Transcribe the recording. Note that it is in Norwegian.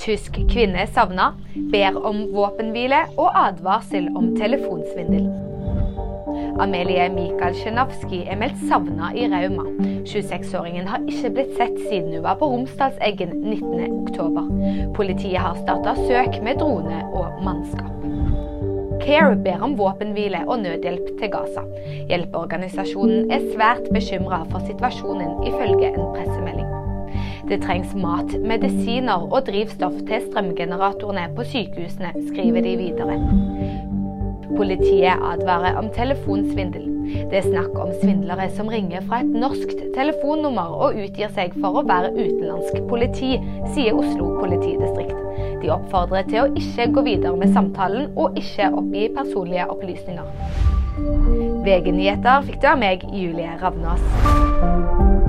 Tysk kvinne savna, ber om våpenhvile og advarsel om telefonsvindel. Amelie Mikael Sjenavskij er meldt savna i Rauma. 26-åringen har ikke blitt sett siden hun var på Romsdalseggen 19.10. Politiet har starta søk med drone og mannskap. CARE ber om våpenhvile og nødhjelp til Gaza. Hjelpeorganisasjonen er svært bekymra for situasjonen, ifølge en pressemelding. Det trengs mat, medisiner og drivstoff til strømgeneratorene på sykehusene, skriver de videre. Politiet advarer om telefonsvindel. Det er snakk om svindlere som ringer fra et norsk telefonnummer og utgir seg for å være utenlandsk politi, sier Oslo politidistrikt. De oppfordrer til å ikke gå videre med samtalen og ikke oppgi personlige opplysninger. VG-nyheter fikk du av meg, Julie Ravnås.